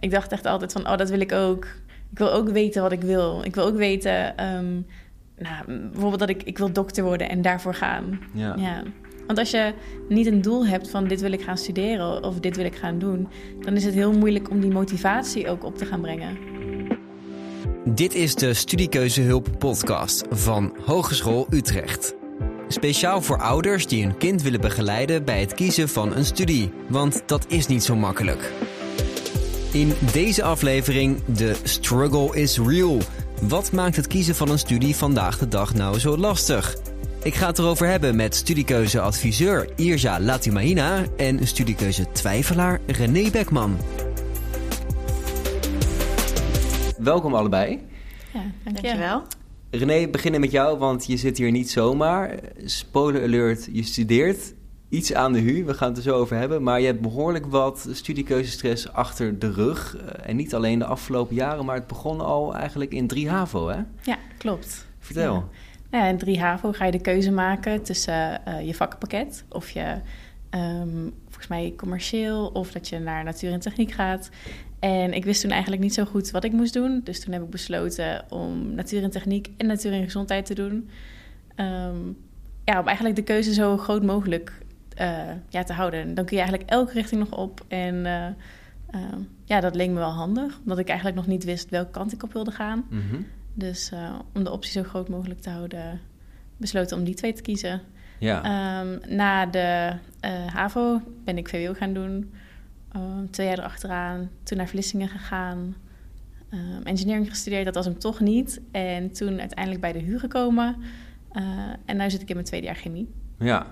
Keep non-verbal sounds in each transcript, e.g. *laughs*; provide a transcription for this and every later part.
Ik dacht echt altijd van, oh, dat wil ik ook. Ik wil ook weten wat ik wil. Ik wil ook weten, ehm, nou, bijvoorbeeld dat ik, ik wil dokter worden en daarvoor gaan. Ja. ja. Want als je niet een doel hebt van dit wil ik gaan studeren of dit wil ik gaan doen, dan is het heel moeilijk om die motivatie ook op te gaan brengen. Dit is de Studiekeuzehulp podcast van Hogeschool Utrecht. Speciaal voor ouders die hun kind willen begeleiden bij het kiezen van een studie, want dat is niet zo makkelijk. In deze aflevering de struggle is real. Wat maakt het kiezen van een studie vandaag de dag nou zo lastig? Ik ga het erover hebben met studiekeuzeadviseur Irja Latimahina en studiekeuze-twijfelaar René Bekman. Welkom allebei. Ja, Dankjewel. René, beginnen met jou, want je zit hier niet zomaar. Spoiler alert, je studeert iets aan de HU, we gaan het er zo over hebben. Maar je hebt behoorlijk wat studiekeuzestress achter de rug. Eh, En niet alleen de afgelopen jaren, maar het begon al eigenlijk in 3 HAVO, hè? Ja, klopt. Vertel. Ja. Nou ja, in 3 HAVO ga je de keuze maken tussen eh, je vakkenpakket of je ehm, volgens mij commercieel of dat je naar natuur en techniek gaat. En ik wist toen eigenlijk niet zo goed wat ik moest doen. Dus toen heb ik besloten om natuur en techniek en natuur en gezondheid te doen. Ehm, ja, om eigenlijk de keuze zo groot mogelijk ja, te houden. Dan kun je eigenlijk elke richting nog op. En eh, ehm, ja, dat leek me wel handig. Omdat ik eigenlijk nog niet wist welke kant ik op wilde gaan. Mhm. Dus eh, om de optie zo groot mogelijk te houden, besloten om die twee te kiezen. Ja. Ehm, na de eh, HAVO ben ik VWO gaan doen. Ehm, twee jaar erachteraan. Toen naar Vlissingen gegaan. Ehm, engineering gestudeerd, dat was hem toch niet. En toen uiteindelijk bij de huur gekomen. Eh, en nu zit ik in mijn tweede jaar chemie. ja.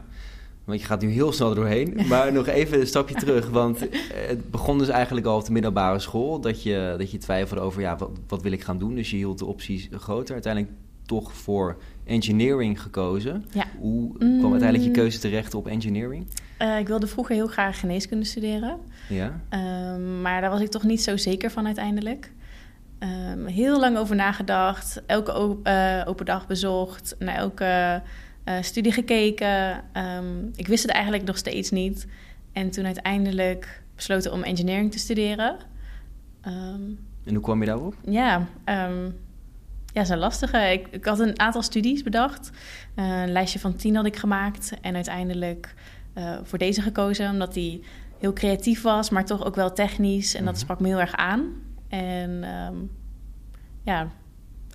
Want je gaat nu heel snel doorheen. *laughs* Maar nog even een stapje terug. Want eh, het begon dus eigenlijk al op de middelbare school. Dat je, dat je twijfelde over, ja, wat, wat wil ik gaan doen? Dus je hield de opties groter. Uiteindelijk toch voor engineering gekozen. Ja. Hoe kwam Mm. uiteindelijk je keuze terecht op engineering? Eh, ik wilde vroeger heel graag geneeskunde studeren. Ja. Ehm, maar daar was ik toch niet zo zeker van uiteindelijk. Ehm, heel lang over nagedacht, elke op- eh, open dag bezocht, naar elke eh, studie gekeken. Ehm, ik wist het eigenlijk nog steeds niet. En toen uiteindelijk besloten om engineering te studeren. Ehm, En hoe kwam je daarop? ja, ehm, ja, is een lastige. Ik, ik had een aantal studies bedacht. Eh, een lijstje van tien had ik gemaakt. En uiteindelijk eh, voor deze gekozen, omdat die heel creatief was, maar toch ook wel technisch. En dat Mhm. sprak me heel erg aan. En ja,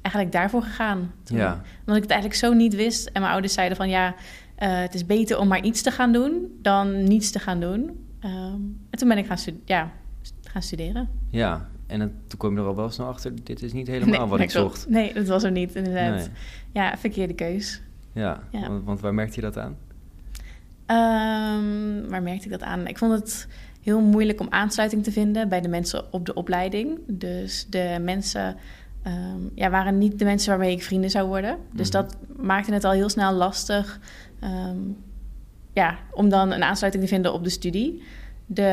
eigenlijk daarvoor gegaan. Toen. Ja. Omdat ik het eigenlijk zo niet wist. En mijn ouders zeiden van ja, eh, het is beter om maar iets te gaan doen dan niets te gaan doen. Ehm, en toen ben ik gaan, stu- ja, gaan studeren. Ja. En dan, toen kwam je er al wel snel achter, dit is niet helemaal wat ik klopt. zocht. Nee, dat was er niet, inderdaad. Nee. Ja, verkeerde keus. Ja, Ja. Want, want waar merkte je dat aan? Ehm, waar merkte ik dat aan? Ik vond het heel moeilijk om aansluiting te vinden bij de mensen op de opleiding. Dus de mensen ehm, ja, waren niet de mensen waarmee ik vrienden zou worden. Dus Mhm. dat maakte het al heel snel lastig ehm, ja, om dan een aansluiting te vinden op de studie. De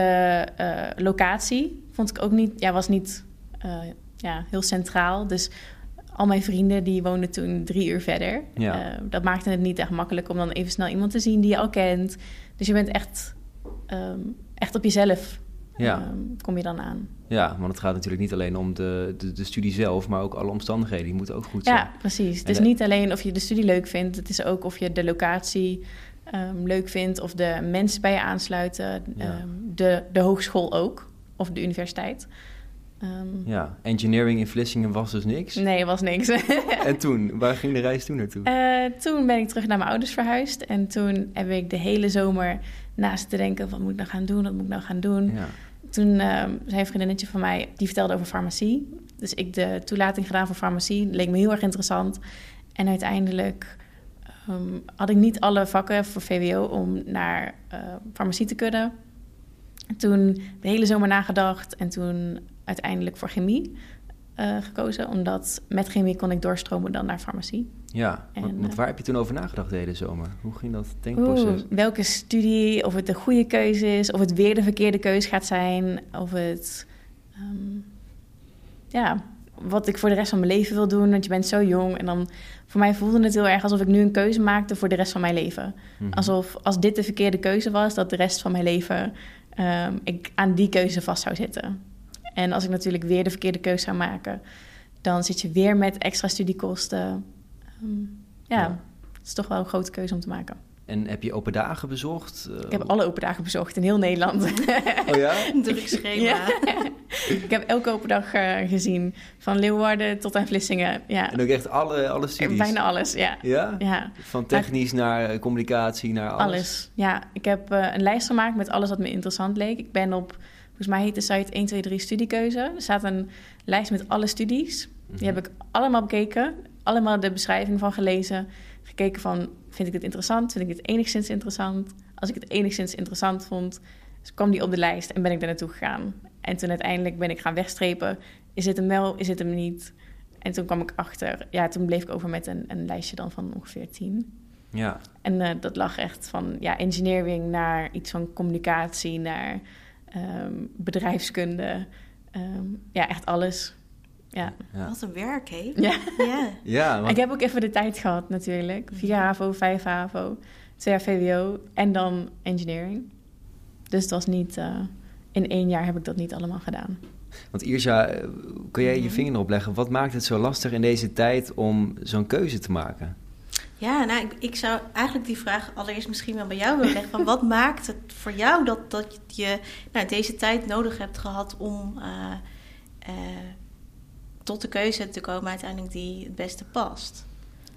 eh, locatie vond ik ook niet, ja, was niet eh, ja, heel centraal. Dus al mijn vrienden die woonden toen drie uur verder. Ja. Eh, dat maakte het niet echt makkelijk om dan even snel iemand te zien die je al kent. Dus je bent echt, ehm, echt op jezelf Ja. ehm, kom je dan aan. Ja, want het gaat natuurlijk niet alleen om de, de, de studie zelf, maar ook alle omstandigheden. Die moeten ook goed zijn. Ja, precies. Het is En niet alleen of je de studie leuk vindt. Het is ook of je de locatie ehm, leuk vindt. Of de mensen bij je aansluiten. Ja. Ehm, de, de hogeschool ook. Of de universiteit. Ehm, Ja, engineering in Vlissingen was dus niks. Nee, was niks. *laughs* En toen, waar ging de reis toen naartoe? Eh, toen ben ik terug naar mijn ouders verhuisd. En toen heb ik de hele zomer naast te denken... wat moet ik nou gaan doen, wat moet ik nou gaan doen? ja. Toen ehm zei een vriendinnetje van mij, die vertelde over farmacie. Dus ik de toelating gedaan voor farmacie. Leek me heel erg interessant. En uiteindelijk ehm, had ik niet alle vakken voor VWO om naar eh, farmacie te kunnen. Toen de hele zomer nagedacht en toen uiteindelijk voor chemie eh, gekozen. Omdat met chemie kon ik doorstromen dan naar farmacie. Ja, want, En, want eh, waar heb je toen over nagedacht de hele zomer? Hoe ging dat Oeh, denkproces? welke studie, of het de goede keuze is, of het weer de verkeerde keuze gaat zijn, of het ehm, ja, wat ik voor de rest van mijn leven wil doen. Want je bent zo jong en dan voor mij voelde het heel erg alsof ik nu een keuze maakte voor de rest van mijn leven. Mhm. Alsof als dit de verkeerde keuze was, dat de rest van mijn leven ehm, ik aan die keuze vast zou zitten. En als ik natuurlijk weer de verkeerde keuze zou maken, dan zit je weer met extra studiekosten. Ehm, ja, Ja. het is toch wel een grote keuze om te maken. En heb je open dagen bezocht? Eh, Ik heb alle open dagen bezocht in heel Nederland. Oh ja? *laughs* Druk schema. Ja. ik heb elke open dag eh, gezien, van Leeuwarden tot aan Vlissingen. Ja, En ook echt alle, alle studies? bijna alles, ja. Ja? Ja, Van technisch naar eh, communicatie naar alles? alles. Ja, ik heb eh, een lijst gemaakt met alles wat me interessant leek. Ik ben op, volgens mij heet de site 1, 2, 3 studiekeuze. Er staat een lijst met alle studies. Die heb ik allemaal bekeken. Allemaal de beschrijving van gelezen. Gekeken van, vind ik dit interessant? Vind ik dit enigszins interessant? Als ik het enigszins interessant vond, dus kwam die op de lijst en ben ik daar naartoe gegaan. En toen uiteindelijk ben ik gaan wegstrepen. Is het hem wel, is het hem niet? En toen kwam ik achter, ja, toen bleef ik over met een, een lijstje dan van ongeveer tien. Ja. En eh, dat lag echt van ja, engineering naar iets van communicatie, naar ehm, bedrijfskunde. Ehm, ja, echt alles. Ja. Ja. Wat een werk, hé. ja. Ja. Ja, want- Ik heb ook even de tijd gehad natuurlijk. Vier HAVO, vijf HAVO, twee jaar VWO en dan engineering. Dus het was niet... eh, in één jaar heb ik dat niet allemaal gedaan. want Irja, eh, kun jij je Mhm. vinger erop leggen? Wat maakt het zo lastig in deze tijd om zo'n keuze te maken? Ja, nou, ik, ik zou eigenlijk die vraag allereerst misschien wel bij jou willen leggen. Van wat maakt het voor jou dat, dat je nou, deze tijd nodig hebt gehad om eh, eh, tot de keuze te komen uiteindelijk die het beste past?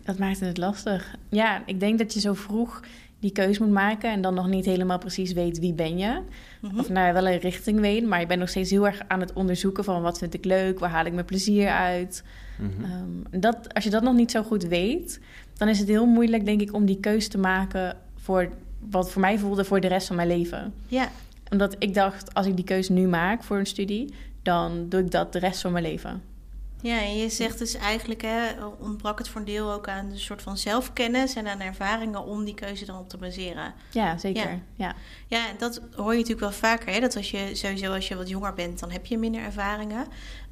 Dat maakte het lastig. Ja, ik denk dat je zo vroeg die keuze moet maken... en dan nog niet helemaal precies weet wie ben je. Mhm. Of nou ja, wel een richting weet... maar je bent nog steeds heel erg aan het onderzoeken... van wat vind ik leuk, waar haal ik mijn plezier uit... Mhm. Ehm, dat, als je dat nog niet zo goed weet, dan is het heel moeilijk, denk ik, om die keuze te maken voor wat voor mij voelde voor de rest van mijn leven. Ja, Omdat ik dacht, als ik die keuze nu maak voor een studie, dan doe ik dat de rest van mijn leven. Ja, en je zegt dus eigenlijk, hè, ontbrak het voor een deel ook aan een soort van zelfkennis en aan ervaringen om die keuze dan op te baseren. Ja, zeker. Ja. Ja. Ja, dat hoor je natuurlijk wel vaker. Hè? Dat als je sowieso als je wat jonger bent, dan heb je minder ervaringen.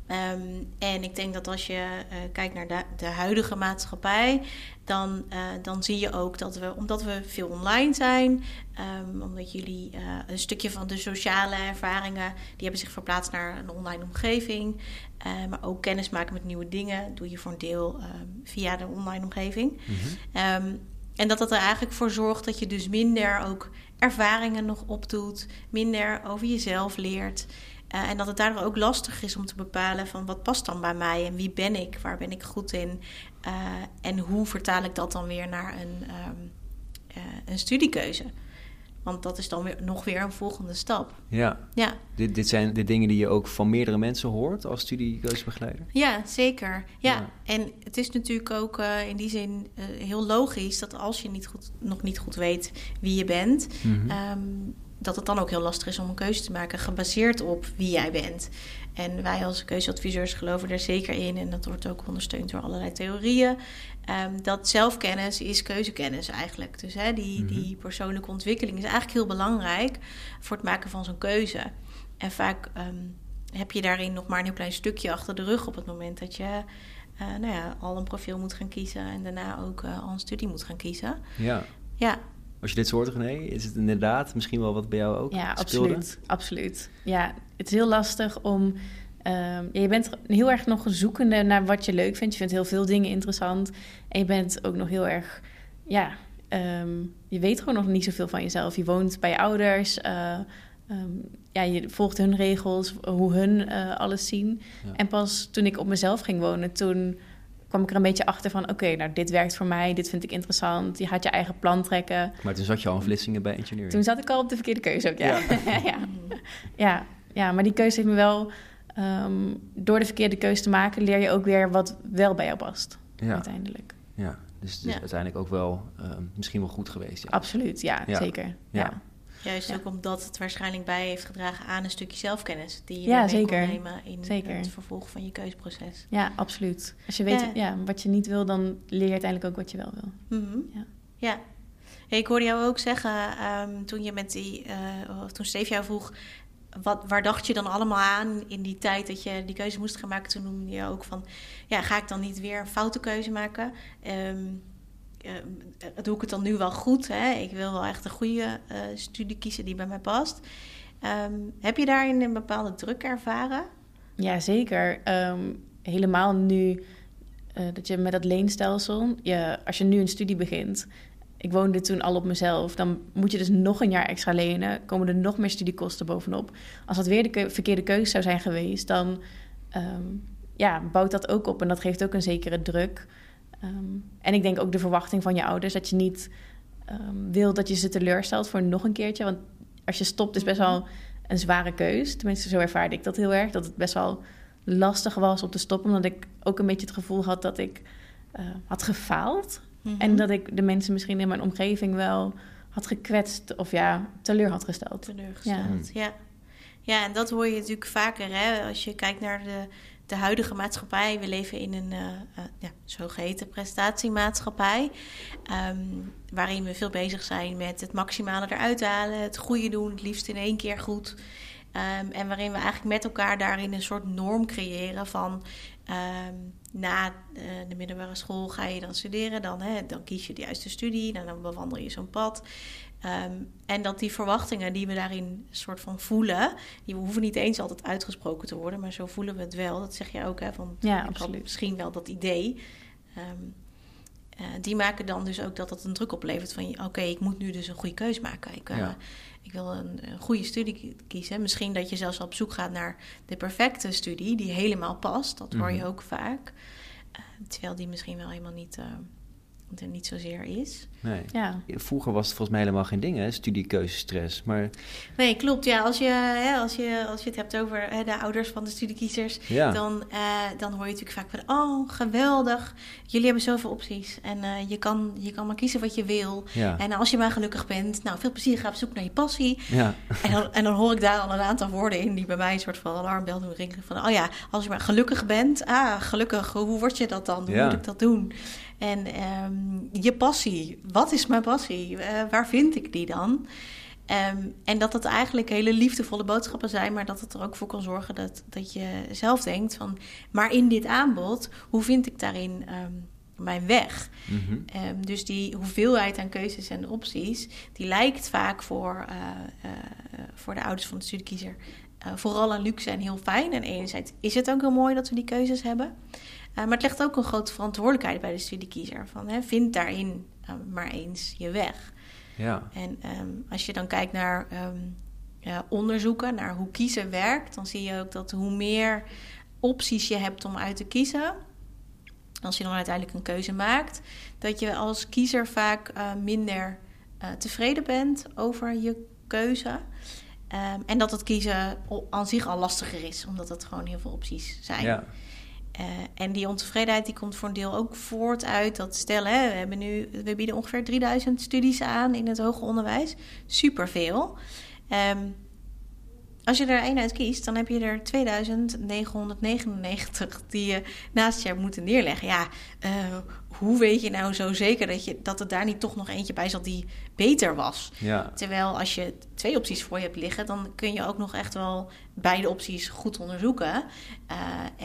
Ehm, en ik denk dat als je eh, kijkt naar de, de huidige maatschappij, dan, eh, dan zie je ook dat we, omdat we veel online zijn, ehm, omdat jullie eh, een stukje van de sociale ervaringen, die hebben zich verplaatst naar een online omgeving. Eh, maar ook kennis maken met nieuwe dingen doe je voor een deel ehm, via de online omgeving. Mhm. Ehm, en dat dat er eigenlijk voor zorgt dat je dus minder ook ervaringen nog opdoet, minder over jezelf leert. Eh, en dat het daardoor ook lastig is om te bepalen van wat past dan bij mij en wie ben ik, waar ben ik goed in eh, en hoe vertaal ik dat dan weer naar een, ehm, eh, een studiekeuze. Want dat is dan weer, nog weer een volgende stap. Ja, Ja, dit, dit zijn de dingen die je ook van meerdere mensen hoort als studiekeuzebegeleider. Ja, zeker. Ja, Ja. en het is natuurlijk ook eh, in die zin eh, heel logisch dat als je niet goed, nog niet goed weet wie je bent, Mhm. ehm, dat het dan ook heel lastig is om een keuze te maken gebaseerd op wie jij bent. En wij als keuzeadviseurs geloven er zeker in, en dat wordt ook ondersteund door allerlei theorieën, ehm, dat zelfkennis is keuzekennis eigenlijk. Dus hè, die, Mhm. die persoonlijke ontwikkeling is eigenlijk heel belangrijk voor het maken van zo'n keuze. En vaak ehm, heb je daarin nog maar een heel klein stukje achter de rug op het moment dat je eh, nou ja, al een profiel moet gaan kiezen en daarna ook eh, al een studie moet gaan kiezen. Ja. Ja, Als je dit soort René, is het inderdaad misschien wel wat bij jou ook Ja, speelde? absoluut. Absoluut. Ja, het is heel lastig om. Ehm, je bent heel erg nog zoekende naar wat je leuk vindt. Je vindt heel veel dingen interessant. En je bent ook nog heel erg. Ja, ehm, je weet gewoon nog niet zoveel van jezelf. Je woont bij je ouders. eh, ehm, ja, je volgt hun regels, hoe hun eh, alles zien. Ja. En pas toen ik op mezelf ging wonen, toen kwam ik er een beetje achter van... oké, nou, dit werkt voor mij, dit vind ik interessant. Je gaat je eigen plan trekken. Maar toen zat je al in Vlissingen bij engineering. Toen zat ik al op de verkeerde keuze ook, ja. Ja. *laughs* Ja, ja. ja, maar die keuze heeft me wel... ehm, door de verkeerde keuze te maken... leer je ook weer wat wel bij jou past, ja, uiteindelijk. ja, dus het is Ja. uiteindelijk ook wel ehm, misschien wel goed geweest. Ja. Absoluut, ja, Ja. zeker. Ja. Ja. juist Ja. ook omdat het waarschijnlijk bij heeft gedragen aan een stukje zelfkennis die je Ja, mee zeker. kon nemen in Zeker. het vervolg van je keuzeproces. ja, absoluut. Als je weet Ja. ja, wat je niet wil... dan leer je uiteindelijk ook wat je wel wil. Mhm. Ja. ja. Ja, Ik hoorde jou ook zeggen ehm, toen je met die, eh, of toen Steve jou vroeg, wat, waar dacht je dan allemaal aan in die tijd dat je die keuze moest gaan maken? Toen noemde je ook van, ja, ga ik dan niet weer een foute keuze maken? Ehm, eh, doe ik het dan nu wel goed? Hè? Ik wil wel echt een goede eh, studie kiezen die bij mij past. Ehm, heb je daarin een bepaalde druk ervaren? Ja, zeker. Ehm, helemaal nu uh, dat je met dat leenstelsel, je, als je nu een studie begint, ik woonde toen al op mezelf, dan moet je dus nog een jaar extra lenen, komen er nog meer studiekosten bovenop. Als dat weer de verkeerde keuze zou zijn geweest, dan um, ja, bouwt dat ook op en dat geeft ook een zekere druk. Um, en ik denk ook de verwachting van je ouders dat je niet um, wil dat je ze teleurstelt voor nog een keertje. Want als je stopt is best wel een zware keus. Tenminste, zo ervaarde ik dat heel erg. Dat het best wel lastig was om te stoppen. Omdat ik ook een beetje het gevoel had dat ik uh, had gefaald. Mm -hmm. En dat ik de mensen misschien in mijn omgeving wel had gekwetst of ja, teleur had gesteld. Teleurgesteld, ja. ja. Ja, en dat hoor je natuurlijk vaker hè? als je kijkt naar de, de huidige maatschappij. We leven in een uh, uh, ja, zogeheten prestatiemaatschappij. Um, waarin we veel bezig zijn met het maximale eruit halen, het goede doen, het liefst in één keer goed. Um, en waarin we eigenlijk met elkaar daarin een soort norm creëren van um, na uh, de middelbare school ga je dan studeren, dan, hè, dan kies je de juiste studie, dan, dan bewandel je zo'n pad. Um, en dat die verwachtingen die we daarin soort van voelen, die hoeven niet eens altijd uitgesproken te worden, maar zo voelen we het wel. Dat zeg je ook, hè? Van, ja, ik absoluut. had misschien wel dat idee. Um, uh, die maken dan dus ook dat dat een druk oplevert van, oké, okay, ik moet nu dus een goede keus maken. Ik, uh, ja. ik wil een, een, goede studie kiezen. Misschien dat je zelfs op zoek gaat naar de perfecte studie die helemaal past. Dat hoor je Mhm. ook vaak. Uh, terwijl die misschien wel helemaal niet, niet zozeer is. Nee. Ja. Vroeger was het volgens mij helemaal geen ding, hè? Studiekeuzestress. Maar Nee, klopt. Ja, als je, hè, als je, als je het hebt over hè, de ouders van de studiekiezers, ja, dan, uh, dan hoor je natuurlijk vaak van: Oh, geweldig. Jullie hebben zoveel opties. En uh, je, kan, je kan maar kiezen wat je wil. ja, En als je maar gelukkig bent, nou, veel plezier. Ga op zoek naar je passie. ja, En dan, en dan hoor ik daar al een aantal woorden in die bij mij een soort van alarmbel doen rinkelen. Van, oh ja, als je maar gelukkig bent. Ah, gelukkig. Hoe word je dat dan? Hoe moet ik dat doen? En ehm, je passie. Wat is mijn passie? Eh, waar vind ik die dan? Ehm, en dat het eigenlijk hele liefdevolle boodschappen zijn, maar dat het er ook voor kan zorgen dat, dat je zelf denkt van, maar in dit aanbod, hoe vind ik daarin ehm, mijn weg? mhm, Um, dus die hoeveelheid aan keuzes en opties, die lijkt vaak voor, uh, uh, voor de ouders van de studiekiezer uh, vooral aan luxe en heel fijn. En enerzijds is het ook heel mooi dat we die keuzes hebben. Maar het legt ook een grote verantwoordelijkheid bij de studiekiezer. Van, hè, vind daarin maar eens je weg. ja, En um, als je dan kijkt naar um, onderzoeken, naar hoe kiezen werkt... dan zie je ook dat hoe meer opties je hebt om uit te kiezen als je dan uiteindelijk een keuze maakt, dat je als kiezer vaak uh, minder uh, tevreden bent over je keuze. Um, en dat het kiezen aan zich al lastiger is, omdat het gewoon heel veel opties zijn. ja. Uh, en die ontevredenheid die komt voor een deel ook voort uit dat stellen. Hè, we, hebben nu, we bieden ongeveer 3000 studies aan in het hoger onderwijs. Superveel. Um, als je er één uit kiest, dan heb je er 2999 die je naast je moeten neerleggen. Ja, uh, hoe weet je nou zo zeker dat, je, dat er daar niet toch nog eentje bij zat die beter was? Ja. Terwijl als je twee opties voor je hebt liggen, dan kun je ook nog echt wel beide opties goed onderzoeken. Uh,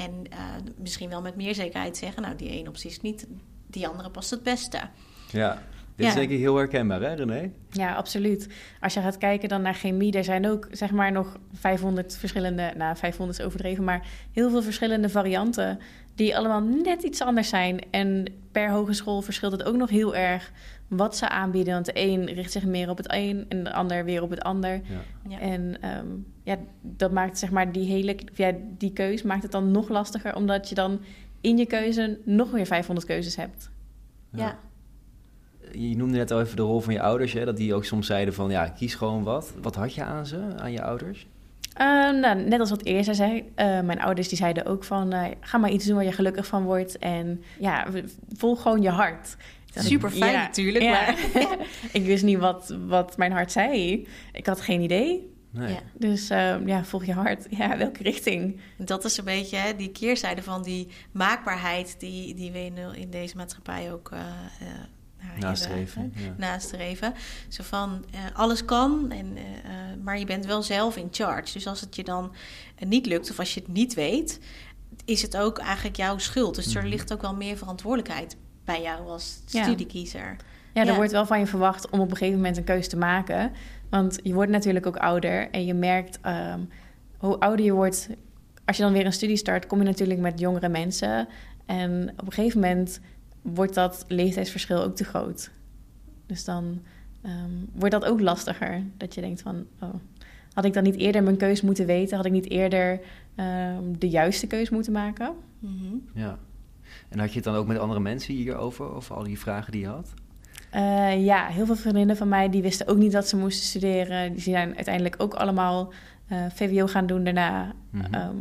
en uh, misschien wel met meer zekerheid zeggen, nou die ene optie is niet, die andere past het beste. Ja, dit ja. is denk ik heel herkenbaar, hè René? Ja, absoluut. Als je gaat kijken dan naar chemie, er zijn ook zeg maar nog 500 verschillende, nou 500 is overdreven, maar heel veel verschillende varianten die allemaal net iets anders zijn. En per hogeschool verschilt het ook nog heel erg wat ze aanbieden. Want de een richt zich meer op het een en de ander weer op het ander. Ja. Ja. En um, ja, dat maakt zeg maar die hele, ja, die keus maakt het dan nog lastiger, omdat je dan in je keuze nog weer 500 keuzes hebt. Ja. Je noemde net al even de rol van je ouders, hè? dat die ook soms zeiden van ja, kies gewoon wat. Wat had je aan ze, aan je ouders? Uh, nou, net als wat eerder zei, uh, mijn ouders die zeiden ook van... Uh, ga maar iets doen waar je gelukkig van wordt en ja, volg gewoon je hart. Super fijn ja, natuurlijk, ja. maar... *laughs* ik wist niet wat, wat mijn hart zei. Ik had geen idee. Nee. Ja. Dus ja, volg je hart. Ja, welke richting? Dat is een beetje hè, die keerzijde van die maakbaarheid... die, die we in, in deze maatschappij ook nastreven. Ja. nastreven. Zo van uh, alles kan, en, uh, maar je bent wel zelf in charge. Dus als het je dan uh, niet lukt of als je het niet weet, is het ook eigenlijk jouw schuld. Dus mm -hmm. er ligt ook wel meer verantwoordelijkheid bij jou als studiekiezer. Ja, ja er ja. wordt wel van je verwacht om op een gegeven moment een keuze te maken. Want je wordt natuurlijk ook ouder en je merkt um, hoe ouder je wordt, als je dan weer een studie start, kom je natuurlijk met jongere mensen. En op een gegeven moment wordt dat leeftijdsverschil ook te groot. Dus dan ehm, wordt dat ook lastiger. Dat je denkt van, oh, had ik dan niet eerder mijn keus moeten weten? Had ik niet eerder ehm, de juiste keus moeten maken? Mhm. Ja. En had je het dan ook met andere mensen hierover, over al die vragen die je had? Eh, ja, heel veel vriendinnen van mij die wisten ook niet dat ze moesten studeren. Die zijn uiteindelijk ook allemaal eh, VWO gaan doen daarna. Ehm,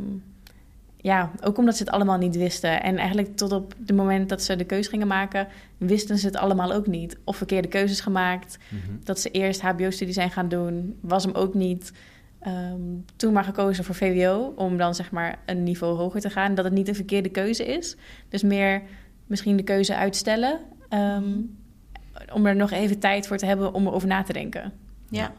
ja, ook omdat ze het allemaal niet wisten. En eigenlijk tot op het moment dat ze de keuze gingen maken, wisten ze het allemaal ook niet. Of verkeerde keuzes gemaakt. Mhm. Dat ze eerst HBO-studie zijn gaan doen, was hem ook niet. Ehm, toen maar gekozen voor VWO, om dan zeg maar een niveau hoger te gaan. Dat het niet een verkeerde keuze is. Dus meer misschien de keuze uitstellen. ehm, om er nog even tijd voor te hebben om erover na te denken. Ja.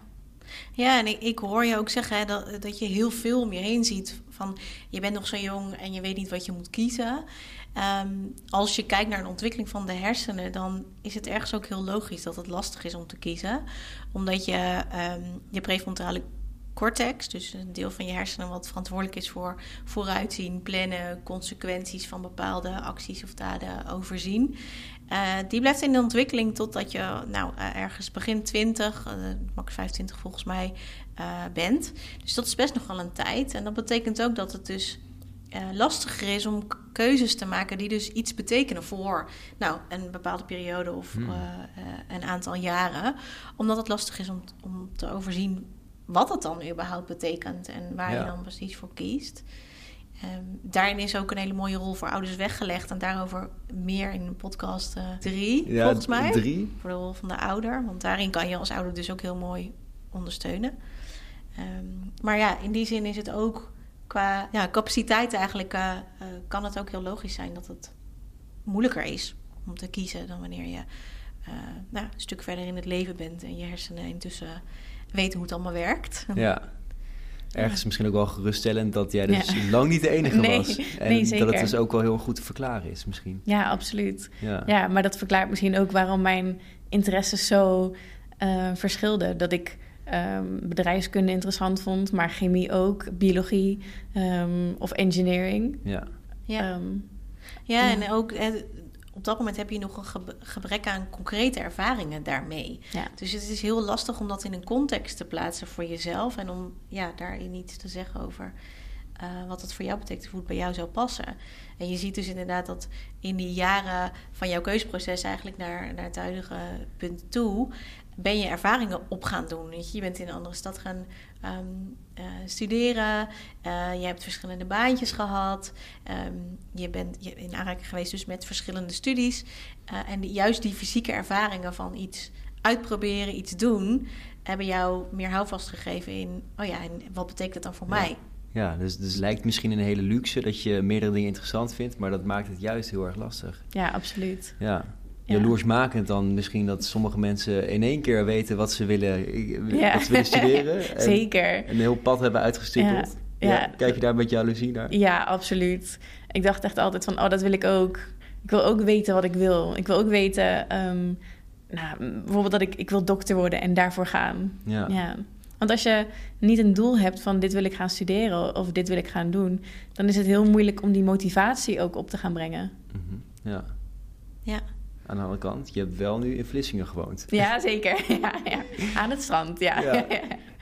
Ja, en ik, ik hoor je ook zeggen hè, dat, dat je heel veel om je heen ziet. Van je bent nog zo jong en je weet niet wat je moet kiezen. Ehm, als je kijkt naar de ontwikkeling van de hersenen, dan is het ergens ook heel logisch dat het lastig is om te kiezen. Omdat je ehm, je prefrontale cortex, dus een deel van je hersenen wat verantwoordelijk is voor vooruitzien, plannen, consequenties van bepaalde acties of daden overzien. Eh, die blijft in de ontwikkeling totdat je nou, eh, ergens begin 20, eh, max 25 volgens mij, bent. Dus dat is best nog wel een tijd. En dat betekent ook dat het dus lastiger is om keuzes te maken die dus iets betekenen voor nou, een bepaalde periode of Hmm. een aantal jaren. Omdat het lastig is om, om te overzien wat het dan überhaupt betekent en waar Ja. je dan precies voor kiest. Ehm, daarin is ook een hele mooie rol voor ouders weggelegd. En daarover meer in podcast 3, volgens mij. Drie. Voor de rol van de ouder. Want daarin kan je als ouder dus ook heel mooi ondersteunen. Ehm, maar ja, in die zin is het ook qua ja, capaciteit eigenlijk... eh, eh, kan het ook heel logisch zijn dat het moeilijker is om te kiezen... dan wanneer je eh, nou, een stuk verder in het leven bent... en je hersenen intussen weten hoe het allemaal werkt. Ja. Ergens misschien ook wel geruststellend dat jij dus Ja. lang niet de enige Nee, was. En nee, dat het dus ook wel heel goed te verklaren is misschien. Ja, absoluut. Ja. Ja, maar dat verklaart misschien ook waarom mijn interesses zo eh, verschilden. Dat ik ehm, bedrijfskunde interessant vond, maar chemie ook, biologie ehm, of engineering. Ja. Ja. Ehm, Ja, Ja. en ook eh, op dat moment heb je nog een gebrek aan concrete ervaringen daarmee. ja. Dus het is heel lastig om dat in een context te plaatsen voor jezelf en om ja, daarin iets te zeggen over eh, wat het voor jou betekent, hoe het bij jou zou passen. En je ziet dus inderdaad dat in die jaren van jouw keuzeproces eigenlijk naar, naar het huidige punt toe, ben je ervaringen op gaan doen. Weet je? je bent in een andere stad gaan ehm, eh, studeren, eh, je hebt verschillende baantjes gehad, ehm, je bent je in aanraking geweest dus met verschillende studies. Eh, en die, juist die fysieke ervaringen van iets uitproberen, iets doen, hebben jou meer houvast gegeven in, oh ja, en wat betekent dat dan voor Ja. mij? Ja, dus, dus het lijkt misschien een hele luxe dat je meerdere dingen interessant vindt, maar dat maakt het juist heel erg lastig. ja, absoluut. Ja. Ja. Jaloersmakend dan misschien dat sommige mensen in één keer weten wat ze willen, Ja. wat ze willen studeren. *laughs* En, Zeker. en een heel pad hebben uitgestippeld. Ja, Ja, ja. Kijk je daar met jaloezie naar? Ja, absoluut. Ik dacht echt altijd van, oh, dat wil ik ook. Ik wil ook weten wat ik wil. Ik wil ook weten, ehm, nou, bijvoorbeeld dat ik, ik wil dokter worden en daarvoor gaan. Ja. Ja. Want als je niet een doel hebt van dit wil ik gaan studeren of dit wil ik gaan doen, dan is het heel moeilijk om die motivatie ook op te gaan brengen. Mhm. ja. Ja. Aan de andere kant, je hebt wel nu in Vlissingen gewoond. Ja, zeker. *laughs* Ja, ja. Aan het strand, ja. Ja.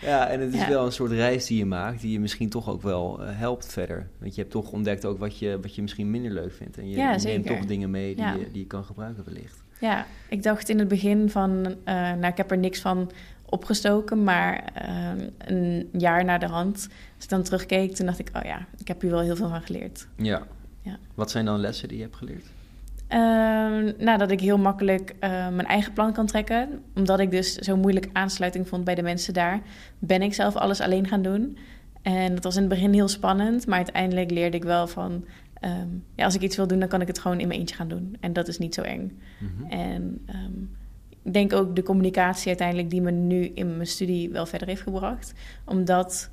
Ja, en het is wel een soort reis die je maakt, die je misschien toch ook wel eh, helpt verder. Want je hebt toch ontdekt ook wat je, wat je misschien minder leuk vindt. En je, neemt toch dingen mee die, je, die je kan gebruiken wellicht. Ja, ik dacht in het begin van, eh, nou, ik heb er niks van opgestoken, maar eh, een jaar na de hand, als ik dan terugkeek, toen dacht ik, oh ja, ik heb hier wel heel veel van geleerd. Ja. Ja. Wat zijn dan lessen die je hebt geleerd? Ehm, nou, dat ik heel makkelijk eh, mijn eigen plan kan trekken. Omdat ik dus zo moeilijk aansluiting vond bij de mensen daar, ben ik zelf alles alleen gaan doen. En dat was in het begin heel spannend, maar uiteindelijk leerde ik wel van... ehm, ja, als ik iets wil doen, dan kan ik het gewoon in mijn eentje gaan doen. En dat is niet zo eng. Mhm. En ehm, ik denk ook de communicatie uiteindelijk die me nu in mijn studie wel verder heeft gebracht. Omdat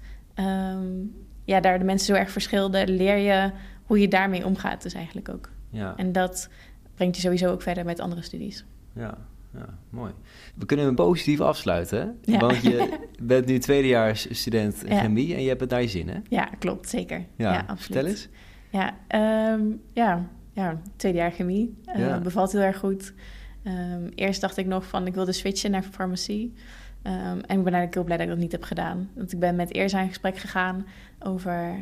ja, daar de mensen zo erg verschilden, leer je hoe je daarmee omgaat dus eigenlijk ook. Ja. En dat brengt je sowieso ook verder met andere studies. ja. ja, mooi. We kunnen hem positief afsluiten, hè? Ja. Want je *laughs* bent nu tweedejaars student Ja. chemie en je hebt het naar je zin, hè? Ja, klopt, zeker. Ja, absoluut. vertel eens. Ja, ehm, ja, ja, tweede jaar chemie. Ja. Bevalt heel erg goed. Ehm, eerst dacht ik nog van ik wilde switchen naar farmacie. Ehm, en ik ben eigenlijk heel blij dat ik dat niet heb gedaan. Want ik ben met Eerza in gesprek gegaan over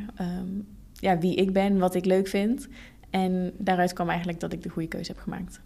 ja, wie ik ben, wat ik leuk vind. En daaruit kwam eigenlijk dat ik de goede keuze heb gemaakt.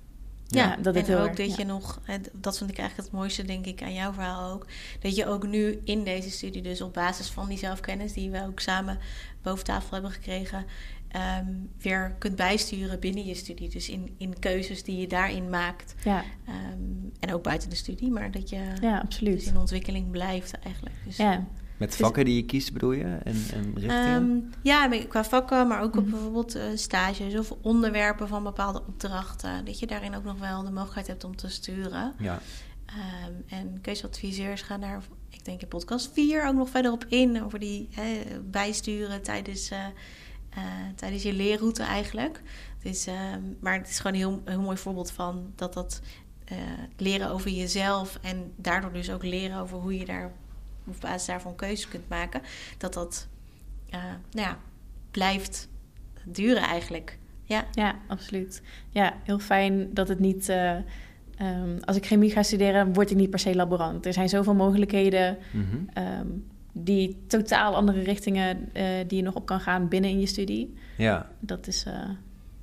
Ja, dat en heel ook erg- dat ja. je nog, dat vind ik eigenlijk het mooiste, denk ik, aan jouw verhaal ook. Dat je ook nu in deze studie, dus op basis van die zelfkennis die we ook samen boven tafel hebben gekregen, ehm, weer kunt bijsturen binnen je studie. Dus in, in keuzes die je daarin maakt. Ja, Ehm, en ook buiten de studie, maar dat je ja dus absoluut. in ontwikkeling blijft eigenlijk. Dus, Ja, Met vakken die je kiest, bedoel je? En, en richtingen? Ehm, ja, qua vakken, maar ook op Mhm. bijvoorbeeld eh, stages of onderwerpen van bepaalde opdrachten. Dat je daarin ook nog wel de mogelijkheid hebt om te sturen. ja. Ehm, en keuzeadviseurs gaan daar, ik denk in podcast 4 ook nog verder op in. Over die bijsturen tijdens, eh, eh, tijdens je leerroute eigenlijk. Dus, maar het is gewoon een heel, heel mooi voorbeeld van dat dat leren over jezelf en daardoor dus ook leren over hoe je daar op basis daarvan keuzes kunt maken. Dat dat eh, nou ja, blijft duren eigenlijk. Ja, Ja, absoluut. Ja, heel fijn dat het niet. eh, ehm, als ik chemie ga studeren, word ik niet per se laborant. Er zijn zoveel mogelijkheden, Mhm. ehm, die totaal andere richtingen eh, die je nog op kan gaan binnen in je studie. ja. Dat is eh,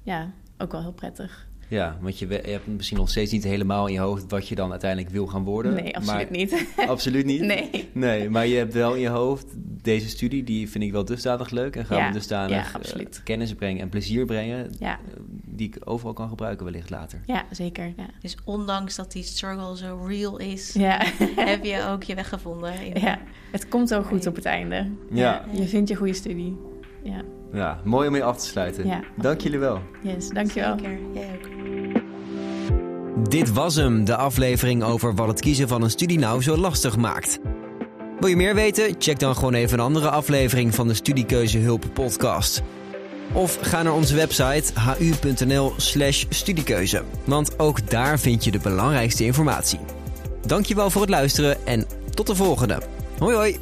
ja, ook wel heel prettig. Ja, want je, je hebt misschien nog steeds niet helemaal in je hoofd wat je dan uiteindelijk wil gaan worden. Nee, absoluut maar, niet. *laughs* Absoluut niet? Nee. Nee, maar je hebt wel in je hoofd deze studie, die vind ik wel dusdanig leuk. En gaan Ja, we dusdanig ja, eh, kennis brengen en plezier brengen. Ja. eh, Die ik overal kan gebruiken wellicht later. Ja, zeker. Ja, dus ondanks dat die struggle zo real is, ja. *laughs* heb je ook je weg gevonden. In, ja. het komt wel goed op het einde. Ja. Je vindt je goede studie. Ja, Ja, mooi om mee af te sluiten. Ja. Dank jullie wel. yes, dankjewel. Zeker, jij ook. Dit was hem, de aflevering over wat het kiezen van een studie nou zo lastig maakt. Wil je meer weten? Check dan gewoon even een andere aflevering van de Studiekeuzehulp podcast. Of ga naar onze website hu.nl/slash studiekeuze, want ook daar vind je de belangrijkste informatie. Dankjewel voor het luisteren en tot de volgende. Hoi hoi!